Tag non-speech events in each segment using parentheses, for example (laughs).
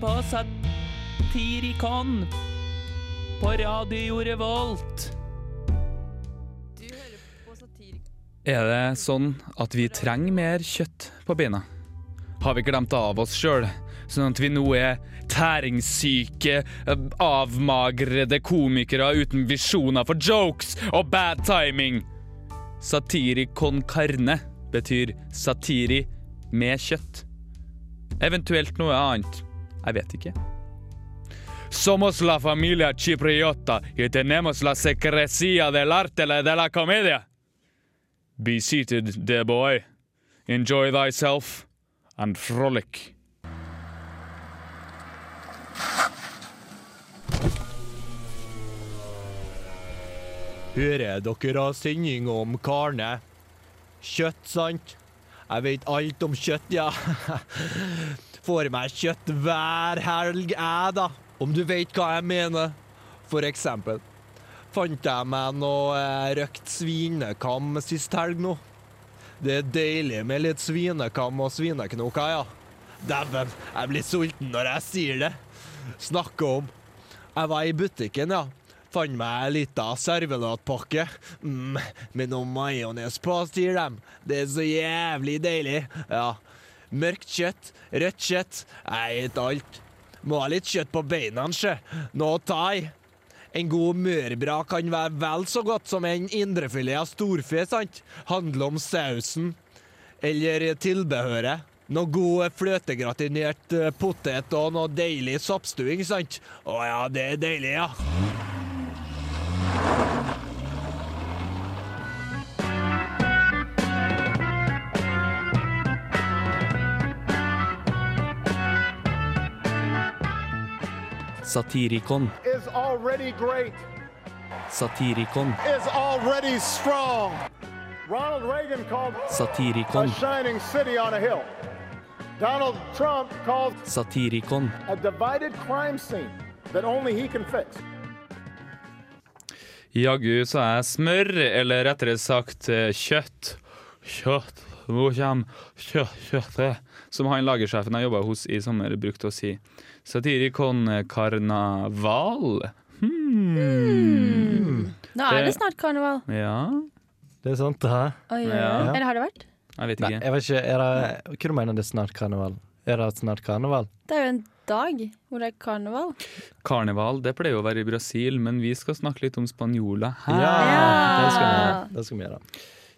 på Satirikon på Radio Revolt. Du hører på Satirikon. Er det sånn at vi trenger mer kjøtt på beina? Har vi glemt av oss sjøl, sånn at vi nå er tæringssyke, avmagrede komikere uten visjoner for jokes og bad timing? Satirikon carne betyr satiri med kjøtt. Eventuelt noe annet. Jeg vet ikke. Somos la familia chipriota y tenemos la secrecia del arte de la comedia. Be seated, dear boy. Enjoy thyself and frolic. Hører dere ha sending om karne? Kjøtt, sant? Jeg vet alt om kjøtt, ja. (laughs) Får meg kjøtt hver helg, jeg, da. Om du vet hva jeg mener. For eksempel fant jeg meg noe eh, røkt svinekam sist helg nå. Det er deilig med litt svinekam og svineknoker, ja. Dæven, jeg blir sulten når jeg sier det. Snakke om. Jeg var i butikken, ja. Fant meg ei lita servelatpakke mm, med noe majones på, sier dem. Det er så jævlig deilig. Ja. Mørkt kjøtt, rødt kjøtt, jeg et alt. Må ha litt kjøtt på beina, sjø. tar jeg. En god mørbra kan være vel så godt som en indrefilet av storfe, sant? Handler om sausen. Eller tilbehøret. Noe god fløtegratinert eh, potet og noe deilig soppstuing, sant? Å ja, det er deilig, ja. Satirikon. Satirikon Satirikon. Satirikon. Donald Trump called Satirikon. a divided crime scene that only he can fix. Jaggu så er smør, eller rettere sagt kjøtt, kjøtt. Kjøtt, hvor kjem kjøtt, kjøttet? Som han lagersjefen jeg jobba hos i sommer, brukte å si. Satirikon karnaval. Hmm. Nå er Det- det snart karneval. Ja, Det er sant, det her. Oi, oi, Ja. Eller har det vært? jeg vet Nei, ikke. jeg vet ikke, er det, Hva du mener det er snart karneval? Er det snart karneval? Det er jo en dag hvor det er karneval. Karneval det pleier å være i Brasil, men vi skal snakke litt om spanjoler her. Ja. Det skal vi. Det skal vi gjøre.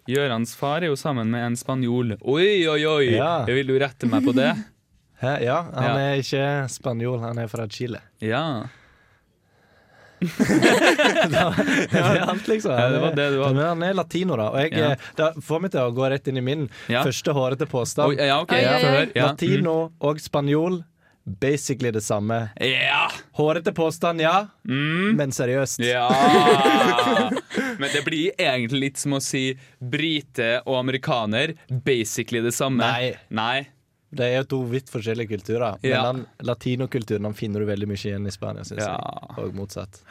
Gjørans far er jo sammen med en spanjol. Oi, oi, oi! Ja. Jeg vil du rette meg på det. (laughs) Hæ? Ja, han Ja. er ikke spanjol, han er fra Chile. Ja. (laughs) Det er alt, liksom. Ja, det var det du hadde. Men han er latino, da. Og jeg, Ja. eh, det får meg til å gå rett inn i min Ja. første hårete påstand. Oi, ja, OK. Oi, Ja, oi, få oi. høre. Ja. Latino og spanjol, basically det samme. Ja. Hårete påstand, ja, Mm. men seriøst. Ja! (laughs) Men det blir egentlig litt som å si brite og amerikaner. Basically det samme. Nei. Nei. Det er jo to vidt forskjellige kulturer. Ja. Men den latinokulturen den finner du veldig mye igjen i Spania, syns Ja. jeg. Og motsatt.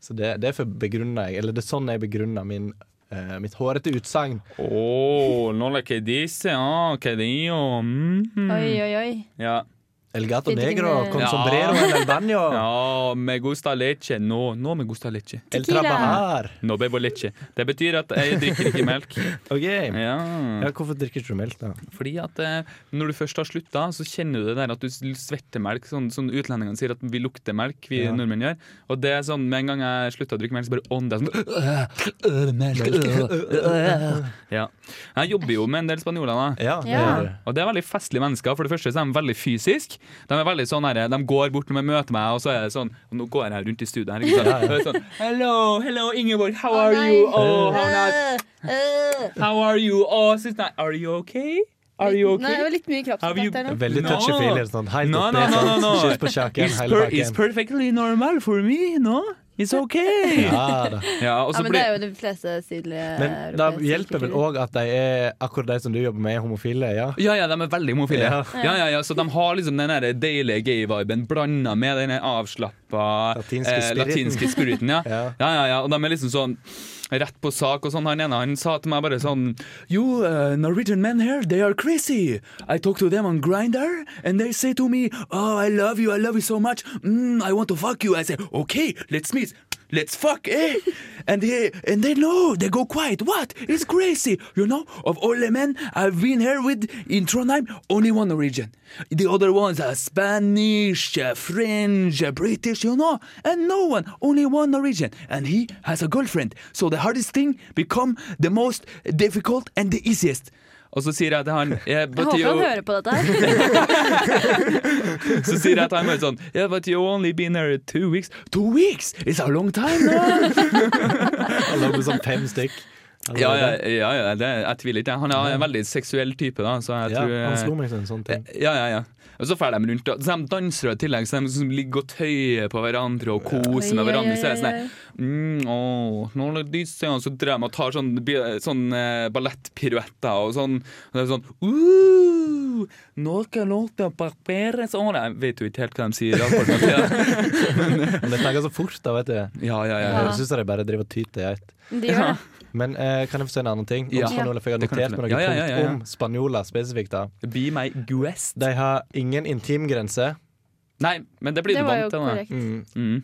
Så det, derfor begrunner jeg Eller det er sånn jeg begrunner min, uh, mitt hårete utsagn. Oh, no like que dice, okay, que dio. Mm. Oi, oi, oi. Ja. El gato negro con sombrero en el baño. (laughs) ja, me gusta leche. No, no me gusta leche. El trabajar. No bebo leche. Det betyr at jeg drikker ikke melk. (laughs) OK. Ja. Ja, hvorfor drikker du melk, da? Fordi at eh, når du først har slutta, så kjenner du det der at du svetter melk. Sånn, sånn utlendingene sier at vi lukter melk, vi Ja. nordmenn gjør. Og det er sånn, med en gang jeg slutta å drikke melk, så bare ånder jeg sånn øh, øh, melk, øh, (laughs) øh. Ja. Jeg jobber jo med en del spanjoler, da. Ja, det Ja. Og det er veldig festlige mennesker. For det første så er de veldig fysisk. De er veldig sånn her, de går bort når de møter meg, og så er det sånn og Nå går jeg her rundt i studio her. Ikke sant? Er sånn, hello, hello, Ingeborg, how are you? Oh, how, not, how are you? Oh, sis- nei, are you okay? Are you Nei, det var litt mye kroppskontakt der nå. Veldig No. touchy-feely. Sånn, No, no, no, no, no. kyss på kjaken, It's, per, it's perfectly normal for me, no? It's okay. Ja, da. Ja, og Ja, men men det er jo de fleste sydlige Men da europeiske hjelper vel kulturer. òg at de er akkurat de som du jobber med, er homofile? Ja? ja, ja, de er veldig homofile. Ja. Ja. Ja, ja, Så de har liksom den der deilige gay-viben blanda med den avslappa Latinske eh, spiriten. latinske spiriten. Ja. (laughs) Ja. Ja, ja, ja. Og de er liksom sånn rett på sak og sånn. Han ene han sa til meg bare sånn You uh, Norwegian men here, they are crazy. I talk to them on Grindr, and they say to me, Oh, I love you, I love you so much. Mm, I want to fuck you. I say, Okay, let's meet. Let's fuck, eh? And they and they know they go quiet. What? It's crazy, you know. Of all the men I've been here with in Trondheim, only one Norwegian. The other ones are Spanish, uh, French, uh, British, you know, and no one, only one Norwegian, and he has a girlfriend. So the hardest thing become the most difficult and the easiest. Og så sier jeg til han yeah, Jeg håper you- han hører på dette her. (laughs) Så sier jeg til han bare sånn Yeah, but you only been here two weeks. Two weeks? It's a long time, no? (laughs) Han lagde sånn fem stykk. Ja, ja, ja, ja det, jeg tviler ikke. Han er en veldig seksuell type, da, så jeg Ja, tror han slo meg til en sånn ting. Ja, ja, ja. Og så drar de rundt og så de danser i tillegg, så de liksom ligger og tøyer på hverandre og koser med hverandre. Så er det sånn her, mm, åh, nå er det disse, og så drar de og tar sånn, sånn eh, ballettpiruetter og sånn. Og det er sånn uh, Noe låter papere sånn Jeg vet jo ikke helt hva de sier. akkurat ja. (laughs) Men det snakker så fort, da, vet du. Ja, ja, ja. Ja. Jeg syns de bare driver og tyter i ett. De gjør det. Men eh, kan jeg få si en annen ting? Om Ja. for jeg har Det notert meg noen Ja, ja, ja, ja, ja. punkt om spanjoler spesifikt. da Be my guest. De har ingen intimgrense, Nei, men det blir Det du var jo vant til. da. korrekt. mm. Mm.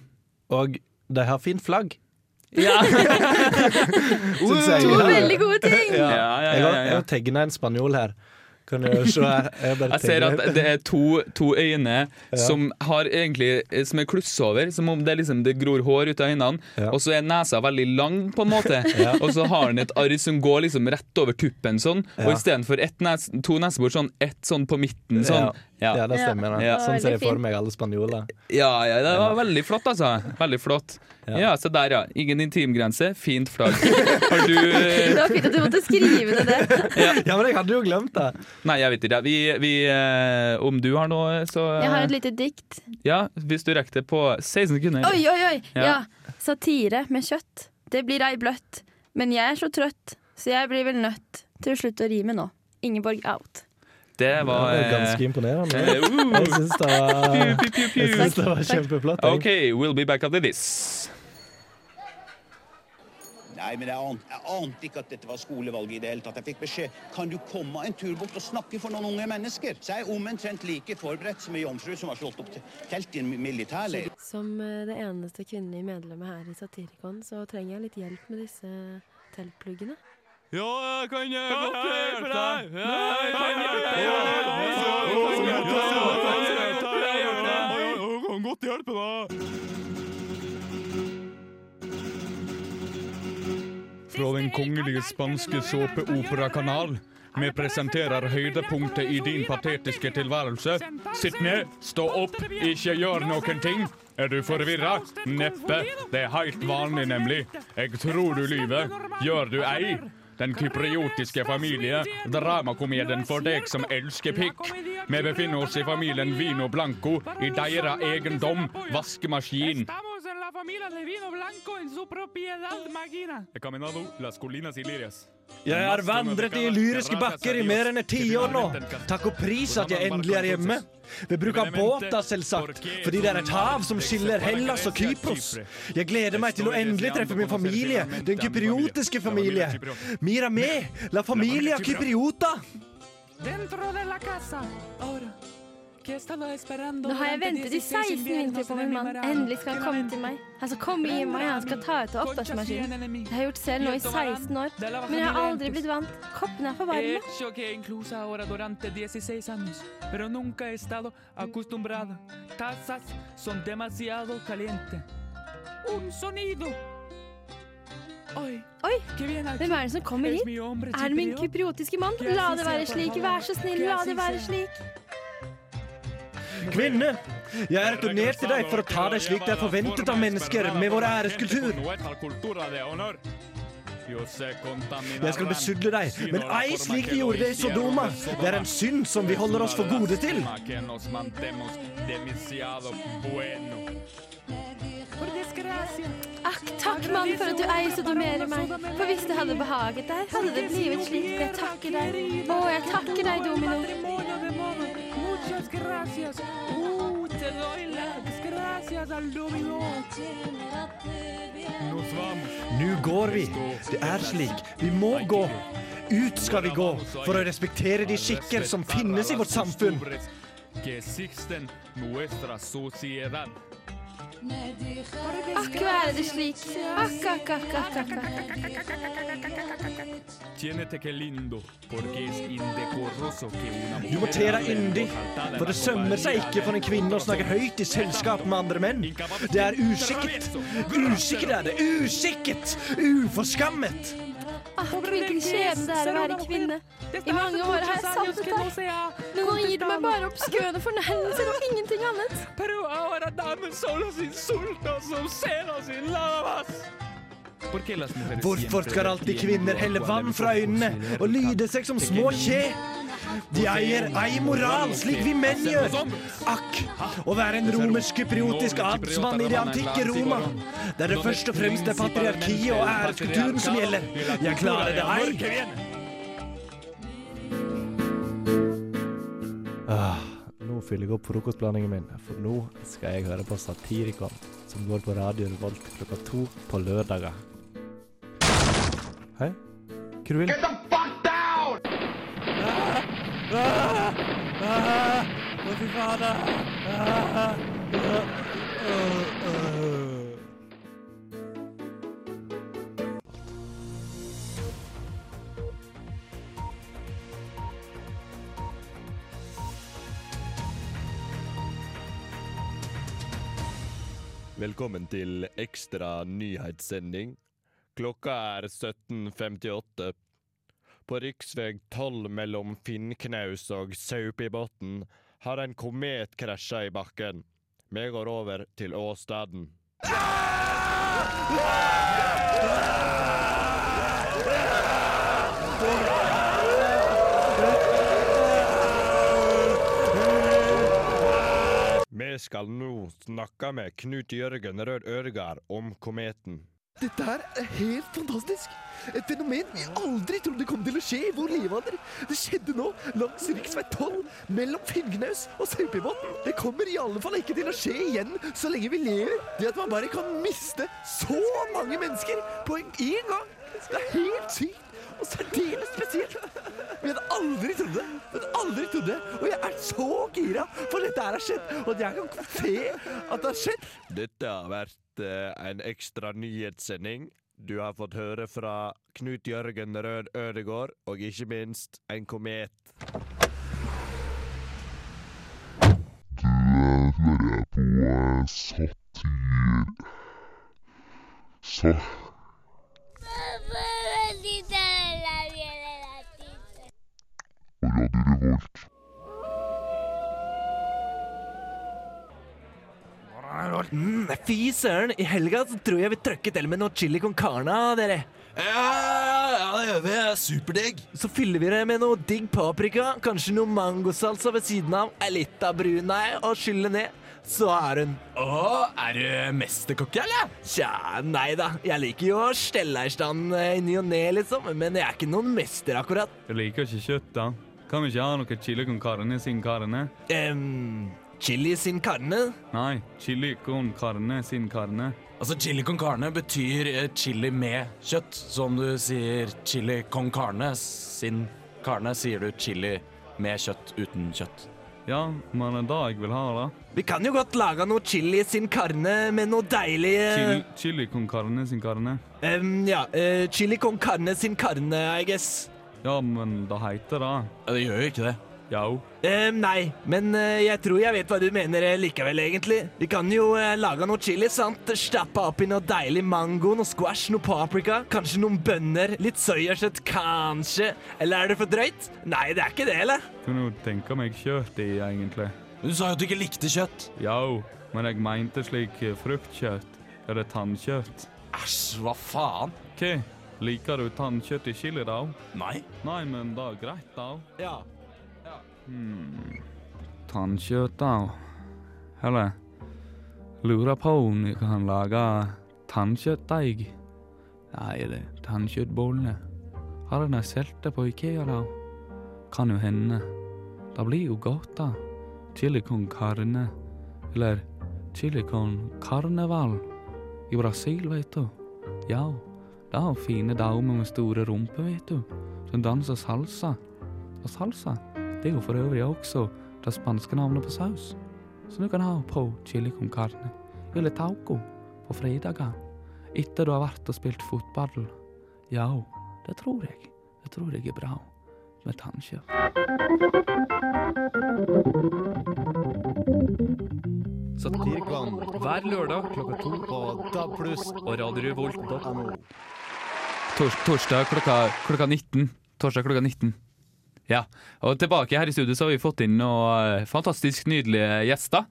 og de har fint flagg. Ja. (laughs) Jeg. To veldig gode ting! Ja, ja, ja, Jeg har, ja, jeg har tegna en spanjol her. Kan jeg se? Jeg, Jeg ser at det er to, to øyne som har egentlig Som er kluss over, som om det, liksom, det gror hår ut av øynene. Ja. Og så er nesa veldig lang, på en måte. (laughs) Ja. Og så har han et arr som går liksom rett over tuppen, sånn. Og Ja. istedenfor nes, to nesebor, sånn ett sånn på midten. Sånn. Ja, Ja. det stemmer. Ja. Sånn ser jeg for meg alle spanjoler. Ja, ja, det var veldig flott, altså. Veldig flott. Ja. Ja, se der, ja. Ingen intimgrense, fint flagg. (laughs) Har du Det var fint at du måtte skrive ned (laughs) det. Ja, men jeg hadde jo glemt det! Nei, jeg vet ikke. Vi, vi, eh, om du har noe, så Jeg har et lite dikt. Ja, hvis du rekker det på 16 sekunder. Oi, oi, oi! Ja. Ja. Satire med kjøtt. Det blir ei bløtt. Men jeg er så trøtt, så jeg blir vel nødt til å slutte å rime nå. Ingeborg out. Det Det var eh, ganske imponerende. eh, (laughs) uh. Jeg syns det var, synes det var kjempeflott. OK, we'll be back after this. Nei, men jeg ante, jeg ante ikke at dette var skolevalget i det hele tatt. Jeg fikk beskjed kan du komme en tur bort og snakke for noen unge mennesker. Så jeg er omtrent like forberedt som ei jomfru som har slått opp te- telt i en militærleir. Som eh, det eneste kvinnelige medlemmet her i Satirikon, så trenger jeg litt hjelp med disse teltpluggene. Ja, jeg kan godt hjelpe deg. Jeg kan godt hjelpe deg. Fra den kongelige spanske såpeoperakanal. Vi presenterer høydepunktet i din patetiske tilværelse. Sitt ned, stå opp, ikke gjør noen ting. Er du forvirra? Neppe. Det er helt vanlig, nemlig. Jeg tror du lyver. Gjør du ei? Den kypriotiske familie, dramakomedien for deg som elsker pikk. Vi befinner oss i familien Vino Blanco, i deres eiendom, vaskemaskin. La familia de vino blanco en su propiedad, Magina. Jeg har vandret i lyriske bakker i mer enn et tiår nå. Takk og pris at jeg endelig er hjemme. Vi bruker båter, selvsagt, fordi det er et hav som skiller Hellas og Kypros. Jeg gleder meg til å endelig treffe min familie, den kypriotiske familie. Mira me, la familia kypriota. Dentro de la casa. Ahora, Nå har jeg ventet i 16 16 vintre på min mann. Endelig skal han komme til meg. Han skal komme i meg, han skal ta ut av oppvaskmaskinen. Det har jeg gjort selv nå i 16 år, men jeg har aldri blitt vant. Koppene er for varme. hecho que incluso ahora durante 16 años, pero nunca he estado acostumbrado. Tazas son demasiado calientes. Un sonido. Oi, hvem er det som kommer hit? Er det min kypriotiske mann? La det være slik, vær så snill, la det være slik. Kvinne, jeg er returnert til deg for å ta deg slik det er forventet av mennesker med vår æreskultur. Jeg skal besudle deg, men ei slik vi gjorde det i Sodoma. Det er en synd som vi holder oss for gode til. Akk, takk, mann, for at du ei sodomerer meg. For hvis det hadde behaget deg, hadde det blivet slik. Jeg takker deg. Å, jeg takker deg, Domino. Gracias. Uh, te doy las gracias al domingo. Nå går vi. Det er slik. Vi må gå. Ut skal vi gå for å respektere de skikker som finnes i vårt samfunn. Akk være det slik. Akk, akk, akk, akk, akk, akk. Tiénete que lindo, porque es indecoroso que una Du må te deg yndig, for det sømmer seg ikke for en kvinne å snakke høyt i selskap med andre menn. Det er usikkert. Usikkert er det. Usikkert! Uforskammet! Hvilken skjebne det er å være kvinne. I mange år har jeg savnet deg. Men nå gir du meg bare obskøne fornærmelser og ingenting annet. Pero ahora dame solo sin insultos, son celos y nada más. ¿Por qué las mujeres Hvorfor skal alltid kvinner helle vann fra øynene og lyde seg som små kje? De eier ei moral, slik vi menn gjør. Akk, å være en romersk kypriotisk adelsmann i det antikke Roma, der det først og fremst er patriarkiet og æreskulturen som gjelder. Jeg klarer det ei. Ah, nå fyller jeg opp frokostblandingen min, for nå skal jeg høre på Satirikon, som går på Radio Revolt klokka to på lørdager. Hei? Hva du vil? Å, fy fader! Velkommen til ekstra nyhetssending. Klokka er 17.58. På riksveg 12 mellom Finnknaus og Saupibotn har en komet krasja i bakken. Vi går over til åstaden. Vi skal nå snakke med Knut Jørgen Rød Ødegard om kometen. Dette er helt fantastisk. Et fenomen vi aldri trodde kom til å skje i vår levealder. Det skjedde nå langs rv. 12 mellom Finngnaus og Saupibotn. Det kommer i alle fall ikke til å skje igjen så lenge vi lever. Det at man bare kan miste så mange mennesker på en gang, det er helt sykt. Og (laughs) særdeles spesielt. Vi hadde aldri trodd det. Vi hadde aldri trodd det. Og jeg er så gira for dette her har skjedd, og at jeg kan se at det har skjedd. Dette har vært eh, en ekstra nyhetssending. Du har fått høre fra Knut Jørgen Rød Ødegård, og ikke minst en komet. Du hører på eh, satir... Sa... Og Revolt. Mm, fy søren, i helga så tror jeg vi trøkker til med noe chili con carne, dere. Ja, ja, det gjør vi. Superdigg. Så fyller vi det med noe digg paprika, kanskje noe mangosalsa ved siden av, ei lita brunei og skyller ned. Så er hun Å, er du mesterkokk, eller? Tja, nei da. Jeg liker jo å stelle i stand eh, i ny og ne, liksom. Men jeg er ikke noen mester, akkurat. Jeg liker ikke kjøtt, da. Kan vi ikke ha noe chili con carne sin carne? Um, chili sin carne? Nei, chili con carne sin carne. Altså, Chili con carne betyr eh, chili med kjøtt. Så om du sier chili con carne sin carne, sier du chili med kjøtt uten kjøtt. Ja, men det er det jeg vil ha, da. Vi kan jo godt lage noe chili sin carne med noe deilig eh, Chili, chili con carne sin carne. Um, Ja, Uh, chili con carne sin carne, I guess. Ja, men det heter det. Ja, Det gjør jo ikke det. Jo. Eh, nei, men eh, jeg tror jeg vet hva du mener eh, likevel, egentlig. Vi kan jo eh, lage noe chili, sant? Stappe oppi noe deilig mango, noe squash, noe paprika, kanskje noen bønner, litt soyakjøtt, kanskje. Eller er det for drøyt? Nei, det er ikke det, eller? Kunne jo tenke meg kjøtt i, egentlig. Men du sa jo at du ikke likte kjøtt. Jo, men jeg mente slik eh, fruktkjøtt. Eller tannkjøtt. Æsj, hva faen? Hva? Liker du tannkjøtt i chili, da? Nei. Nei, men det er greit, da. Ja. Hmm. Tannkjøtt, da. Eller lurer på om vi kan lage tannkjøttdeig. Nei, det er tannkjøttbollene. Har de solgt det på Ikea, da? Kan jo hende. Det blir jo godt, da. Chili con carne. Eller chili con carneval. i Brasil, vet du. Ja, det har fine damer med store rumper, vet du, som danser salsa. Og salsa, det er jo for øvrig også det spanske navnet på saus. Så du kan ha på chili con carne, eller taco, på fredager. Etter du har vært og spilt fotball. Ja, det tror jeg. Det tror jeg er bra med tannkjøtt. Satirikon Hver lørdag klokka to på DAB+. og radiorevolt.no. Tors torsdag klokka, klokka 19. Torsdag klokka 19. Ja, og tilbake her i studio så har vi fått inn noen eh, fantastisk nydelige gjester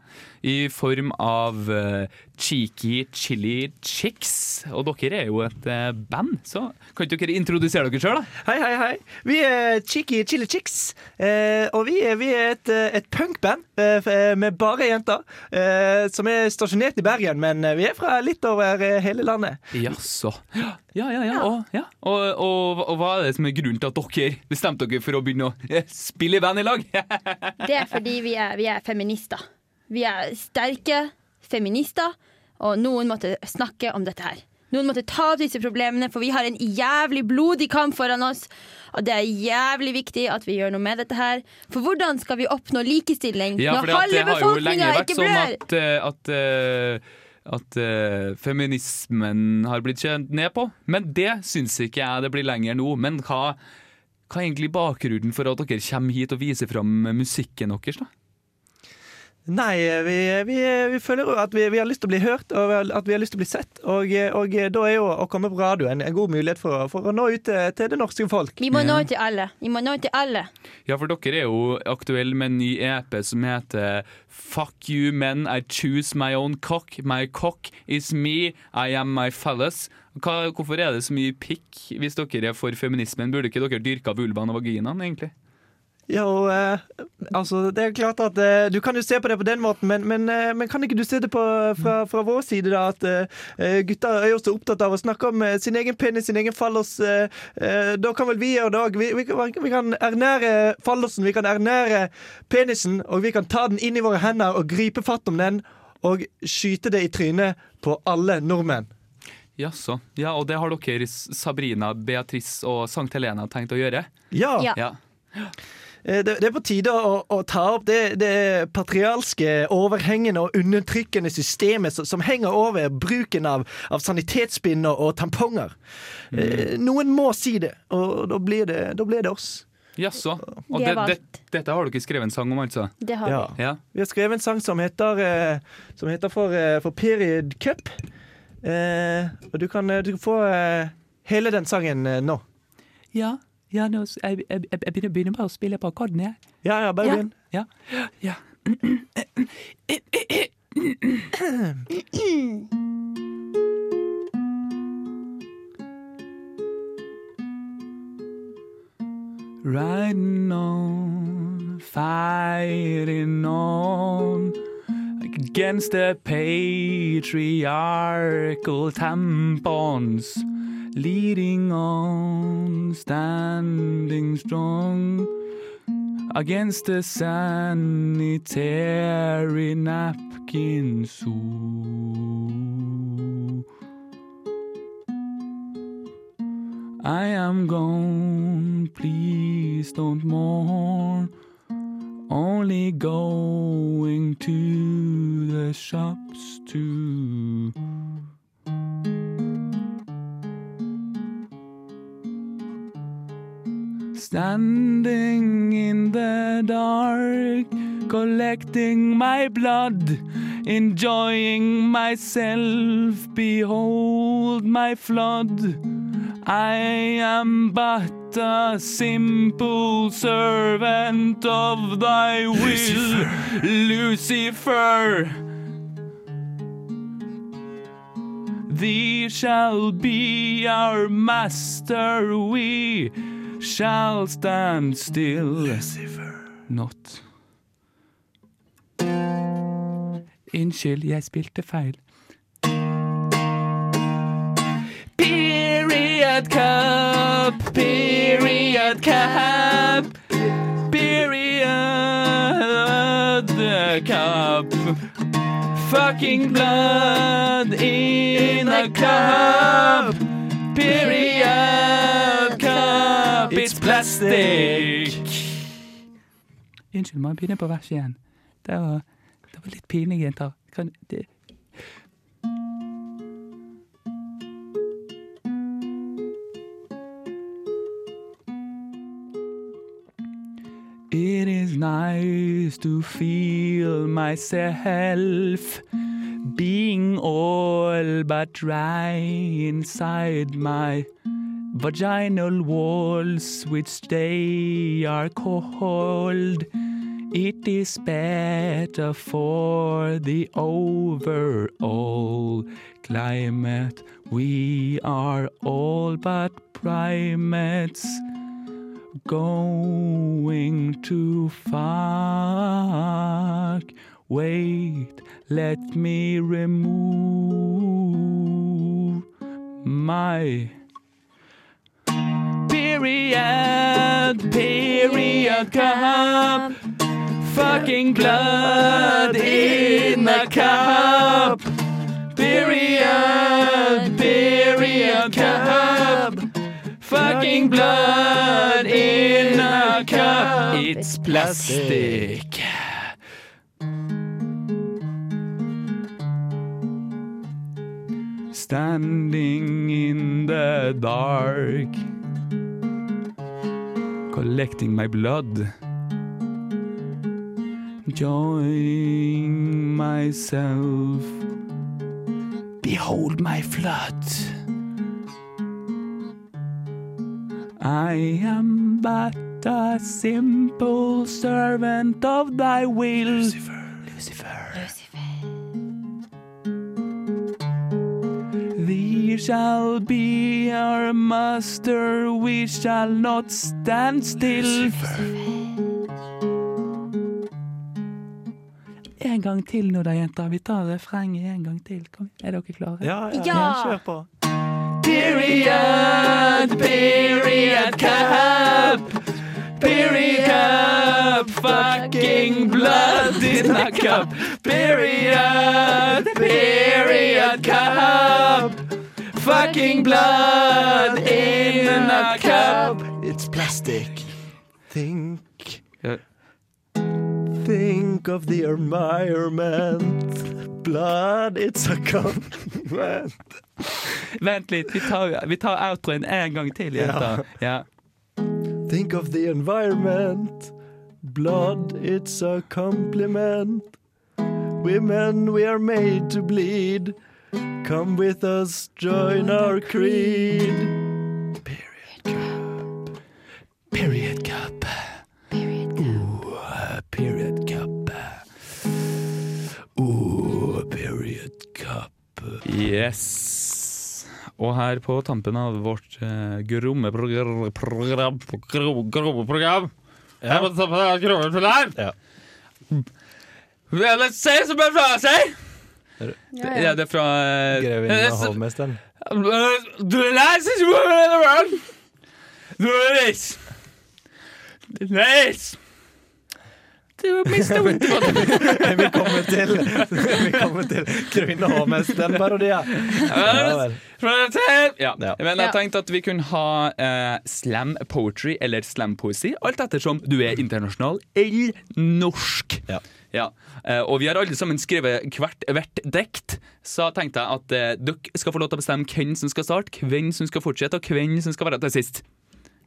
i form av eh, Cheeky Chili Chicks. Og dere er jo et eh, band, så kan ikke dere introdusere dere sjøl, da? Hei, hei, hei. Vi er Cheeky Chili Chicks. Eh, og vi er, vi er et, eh, et punkband med bare jenter. Eh, som er stasjonert i Bergen, men vi er fra litt over hele landet. Jaså. Ja, ja, ja. Og, ja. Og, og, og hva er det som er grunnen til at dere bestemte dere for å begynne å spille i band i lag? (laughs) Det er fordi vi er, vi er feminister. Vi er sterke feminister, og noen måtte snakke om dette her. Noen måtte ta opp disse problemene, for vi har en jævlig blodig kamp foran oss. Og det er jævlig viktig at vi gjør noe med dette her. For hvordan skal vi oppnå likestilling Ja, når for halve det har jo lenge befolkninga vært ikke sånn at, eh, at, eh, at uh, feminismen har blitt kjent ned på. Men det syns ikke jeg det blir lenger nå. Men hva, hva er egentlig bakgrunnen for at dere kommer hit og viser fram musikken deres? da? Nei, vi, vi, vi føler jo at vi, vi har lyst til å bli hørt, og at vi har lyst til å bli sett. Og, og da er jo å komme på radio en, en god mulighet for, å- for å nå ut til, til det norske folk. Vi må nå ut til alle. Vi må nå ut til alle. Ja, for dere er jo aktuelle med en ny EP som heter Fuck you men I choose my own cock. My cock is me, I am my fellas. Hva, hvorfor er det så mye pikk hvis dere er for feminismen? Burde ikke dere dyrke vulvaen og vaginaen, egentlig? Jo, eh, altså det er klart at eh, Du kan jo se på det på den måten, men, men, eh, men kan ikke du se det på, fra, fra vår side, da? At eh, gutter er jo så opptatt av å snakke om eh, sin egen penis, sin egen fallos. Eh, eh, da kan vel vi gjøre det òg. Vi, vi, kan- vi kan ernære fallosen, vi kan ernære penisen, og vi kan ta den inn i våre hender og gripe fatt om den. Og skyte det i trynet på alle nordmenn. Jaså. Ja, og det har dere, Sabrina, Beatrice og Sankt Helena, tenkt å gjøre? Ja. ja. Eh, Det, det er på tide å, å ta opp det, det patrialske, overhengende og undertrykkende systemet som, som henger over bruken av, av sanitetsbind og, og tamponger. Eh, Noen må si det, og da blir det, da blir det oss. Jaså. Og Det det, dette har dere skrevet en sang om, altså? Det har Ja. Ja. Vi har skrevet en sang som heter, eh, som heter for, eh, for Period Cup. Eh, og du kan, du kan få hele den sangen nå. Ja, ja nå, jeg, jeg, jeg begynner, begynner bare å spille på akkorden her. Ja, ja, bare begynn. Ja. ja. Riding on, fighting on against the patriarchal tampons, leading on, standing strong against the sanitary napkin zoo. I am gone, please don't mourn. Only going to the shops to Standing in the dark, collecting my blood, enjoying myself, behold my flood. I am but a simple servant of thy will, Lucifer. Lucifer. Thee shall be our master, we shall stand still. Lucifer. Not. Unnskyld, jeg spilte feil. Period cup, period cup, period cup. fucking blood in a cup. Period it's plastic. Unnskyld, må jeg begynne på vers igjen? Det var, det var litt pinlig, jenter. Kan, det, It is nice to feel myself being all but dry inside my vaginal walls, which they are called. It is better for the overall climate. We are all but primates going to fuck. Wait, let me remove my period, period cup. Fucking blood in the cup. Period, period cup. Fucking blood in a cup. It's plastic. Standing in the dark, collecting my blood, enjoying myself. Behold my flood. I am but a simple servant of thy will. Lucifer. Lucifer. Shall be our master, we shall not stand still. En gang til nå da, jenter. Vi tar refrenget en gang til. Kom. Er dere klare? Ja, ja, Ja. kjør på. Period, period cup. Period fucking blood in a cup. Period, period cup. Fucking blood in a cup. It's plastic. Think. Think of the environment. Blood, it's a compliment. Vent litt, vi tar, vi tar outroen en gang til, jenter. Ja. Think of the environment. Blood, it's a compliment. Women, we are made to bleed. Come with us, join our creed. Period cup. Period cup. Ooh, uh, period cup. Ooh, period cup. Yes. Og her på tampen av vårt uh, gromme program, program, program, Jeg program Her på tampen av gromme program Ja. Jeg si som jeg pleier ja. Det, ja, det er fra uh, Grevinnen og hovmesteren. Du er nicest Er vi kommer til Er vi kommet til Krøyne HMS-parodier. Ja Men jeg tenkte at vi kunne ha eh, slam poetry eller slam poesi, alt ettersom du er internasjonal eller norsk. Ja. Ja. Eh, og vi har alle sammen skrevet hvert, hvert dikt, så tenkte jeg at eh, dere skal få lov til å bestemme hvem som skal starte, hvem som skal fortsette, og hvem som skal være til sist.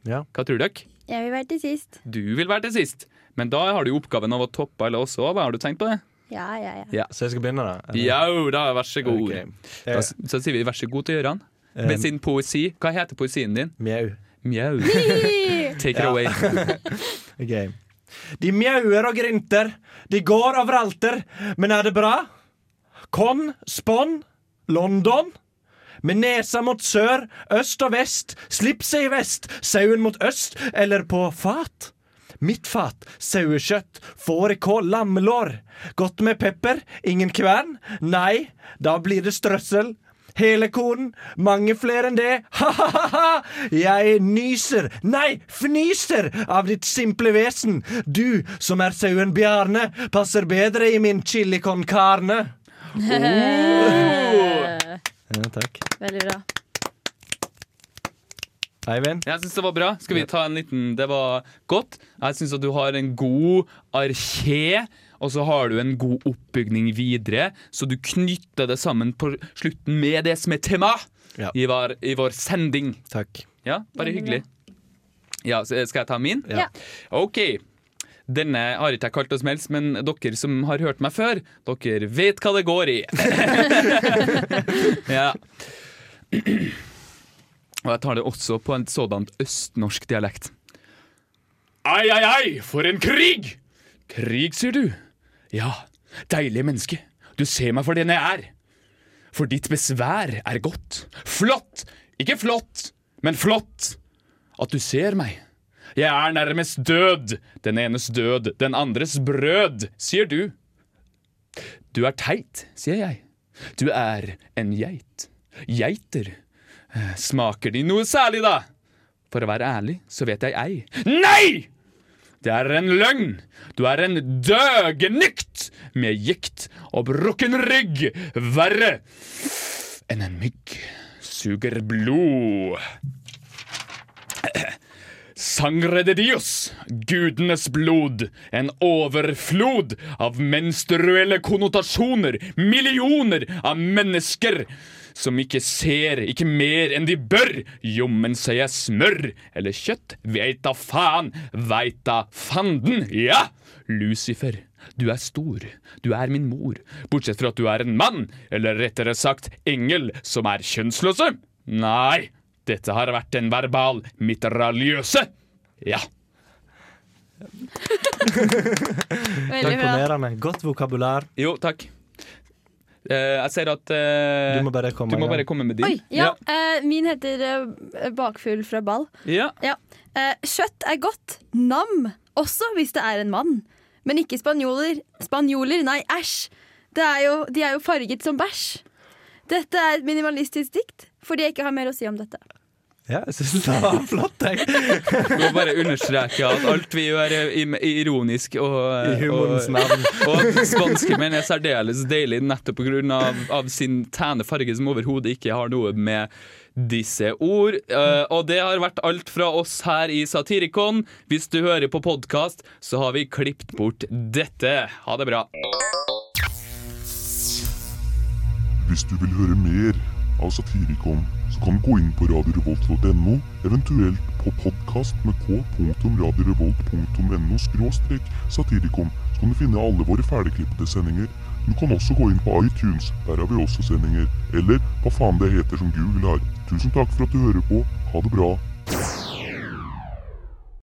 Ja. Hva tror dere? Jeg vil være til sist. Du vil være til sist, men da har du jo oppgaven av å toppe alle oss òg. Har du tenkt på det? Ja, ja, ja. Ja. Så jeg skal begynne, da? eller? Da, vær så god. Okay. Da, så sier vi vær så god til Gøran. Med Um, sin poesi. Hva heter poesien din? Mjau. Mjau. (laughs) Take it away. (laughs) okay. De mjauer og grynter, de går overalter, men er det bra? Con, Spon, London? Med nesa mot sør, øst og vest, slipset i vest, sauen mot øst eller på fat? Mitt fat, sauekjøtt, fårikål, lammelår. Godt med pepper, ingen kvern? Nei, da blir det strøssel. Hele konen, mange flere enn det. (laughs) Ha-ha-ha! Jeg nyser, nei, fnyser av ditt simple vesen. Du som er sauen Bjarne, passer bedre i min chili con carne. (laughs) Ja, takk. Veldig bra. Eivind? Jeg syns det var bra. Skal vi ta en liten Det var godt. Jeg syns at du har en god arké, og så har du en god oppbygning videre. Så du knytter det sammen på slutten med det som er tema Ja. i, vår, i vår sending. Takk. Ja, bare hyggelig. Ja, så Skal jeg ta min? Ja. OK. Denne har ikke jeg kalt oss helst, men dere som har hørt meg før, dere vet hva det går i. (laughs) ja. Og jeg tar det også på en sådant østnorsk dialekt. Ai, ai, ai, for en krig! Krig, sier du? Ja, deilige menneske. Du ser meg for den jeg er. For ditt besvær er godt. Flott! Ikke flott, men flott! At du ser meg. Jeg er nærmest død. Den enes død, den andres brød, sier du. Du er teit, sier jeg. Du er en geit. Geiter. Eh, Smaker de noe særlig, da? For å være ærlig, så vet jeg ei. Nei! Det er en løgn! Du er en døgnykt med gikt og brukken rygg. Verre enn en mygg. Suger blod. Sangre de Dios, gudenes blod, en overflod av menstruelle konnotasjoner, millioner av mennesker som ikke ser, ikke mer enn de bør, jommen sier jeg smør eller kjøtt, veit da faen, veit da fanden, ja! Lucifer, du er stor, du er min mor, bortsett fra at du er en mann, eller rettere sagt engel, som er kjønnsløse. Nei, dette har vært en verbal mitraljøse. Ja. (laughs) Veldig bra. Imponerende. Godt vokabular. Jo, takk. Eh, jeg ser at eh, Du må bare komme du må bare komme med din. Oi, ja. eh, min heter eh, Bakfugl fra ball. Ja. Ja. Eh, kjøtt er godt. Nam. Også hvis det er en mann. Men ikke spanjoler. Spanjoler, nei, æsj. Det er jo, de er jo farget som bæsj. Dette er et minimalistisk dikt, fordi jeg ikke har mer å si om dette. Ja, jeg syns det var flott, jeg. Må bare understreke at alt vi gjør er ironisk og, I humorens og, navn. og spanske menn er særdeles deilig nettopp pga. Av, av sin tæne farge som overhodet ikke har noe med disse ord. Uh, og det har vært alt fra oss her i Satirikon. Hvis du hører på podkast, så har vi klippet bort dette. Ha det bra. Hvis du vil høre mer av Satirikon, så kan gå inn på radiorevolt.no, eventuelt på podkast med k.radiorevolt.no skråstrek satirikon, så kan du finne alle våre ferdigklippede sendinger. Du kan også gå inn på iTunes, der har vi også sendinger. Eller hva faen det heter som Google har. Tusen takk for at du hører på. Ha det bra.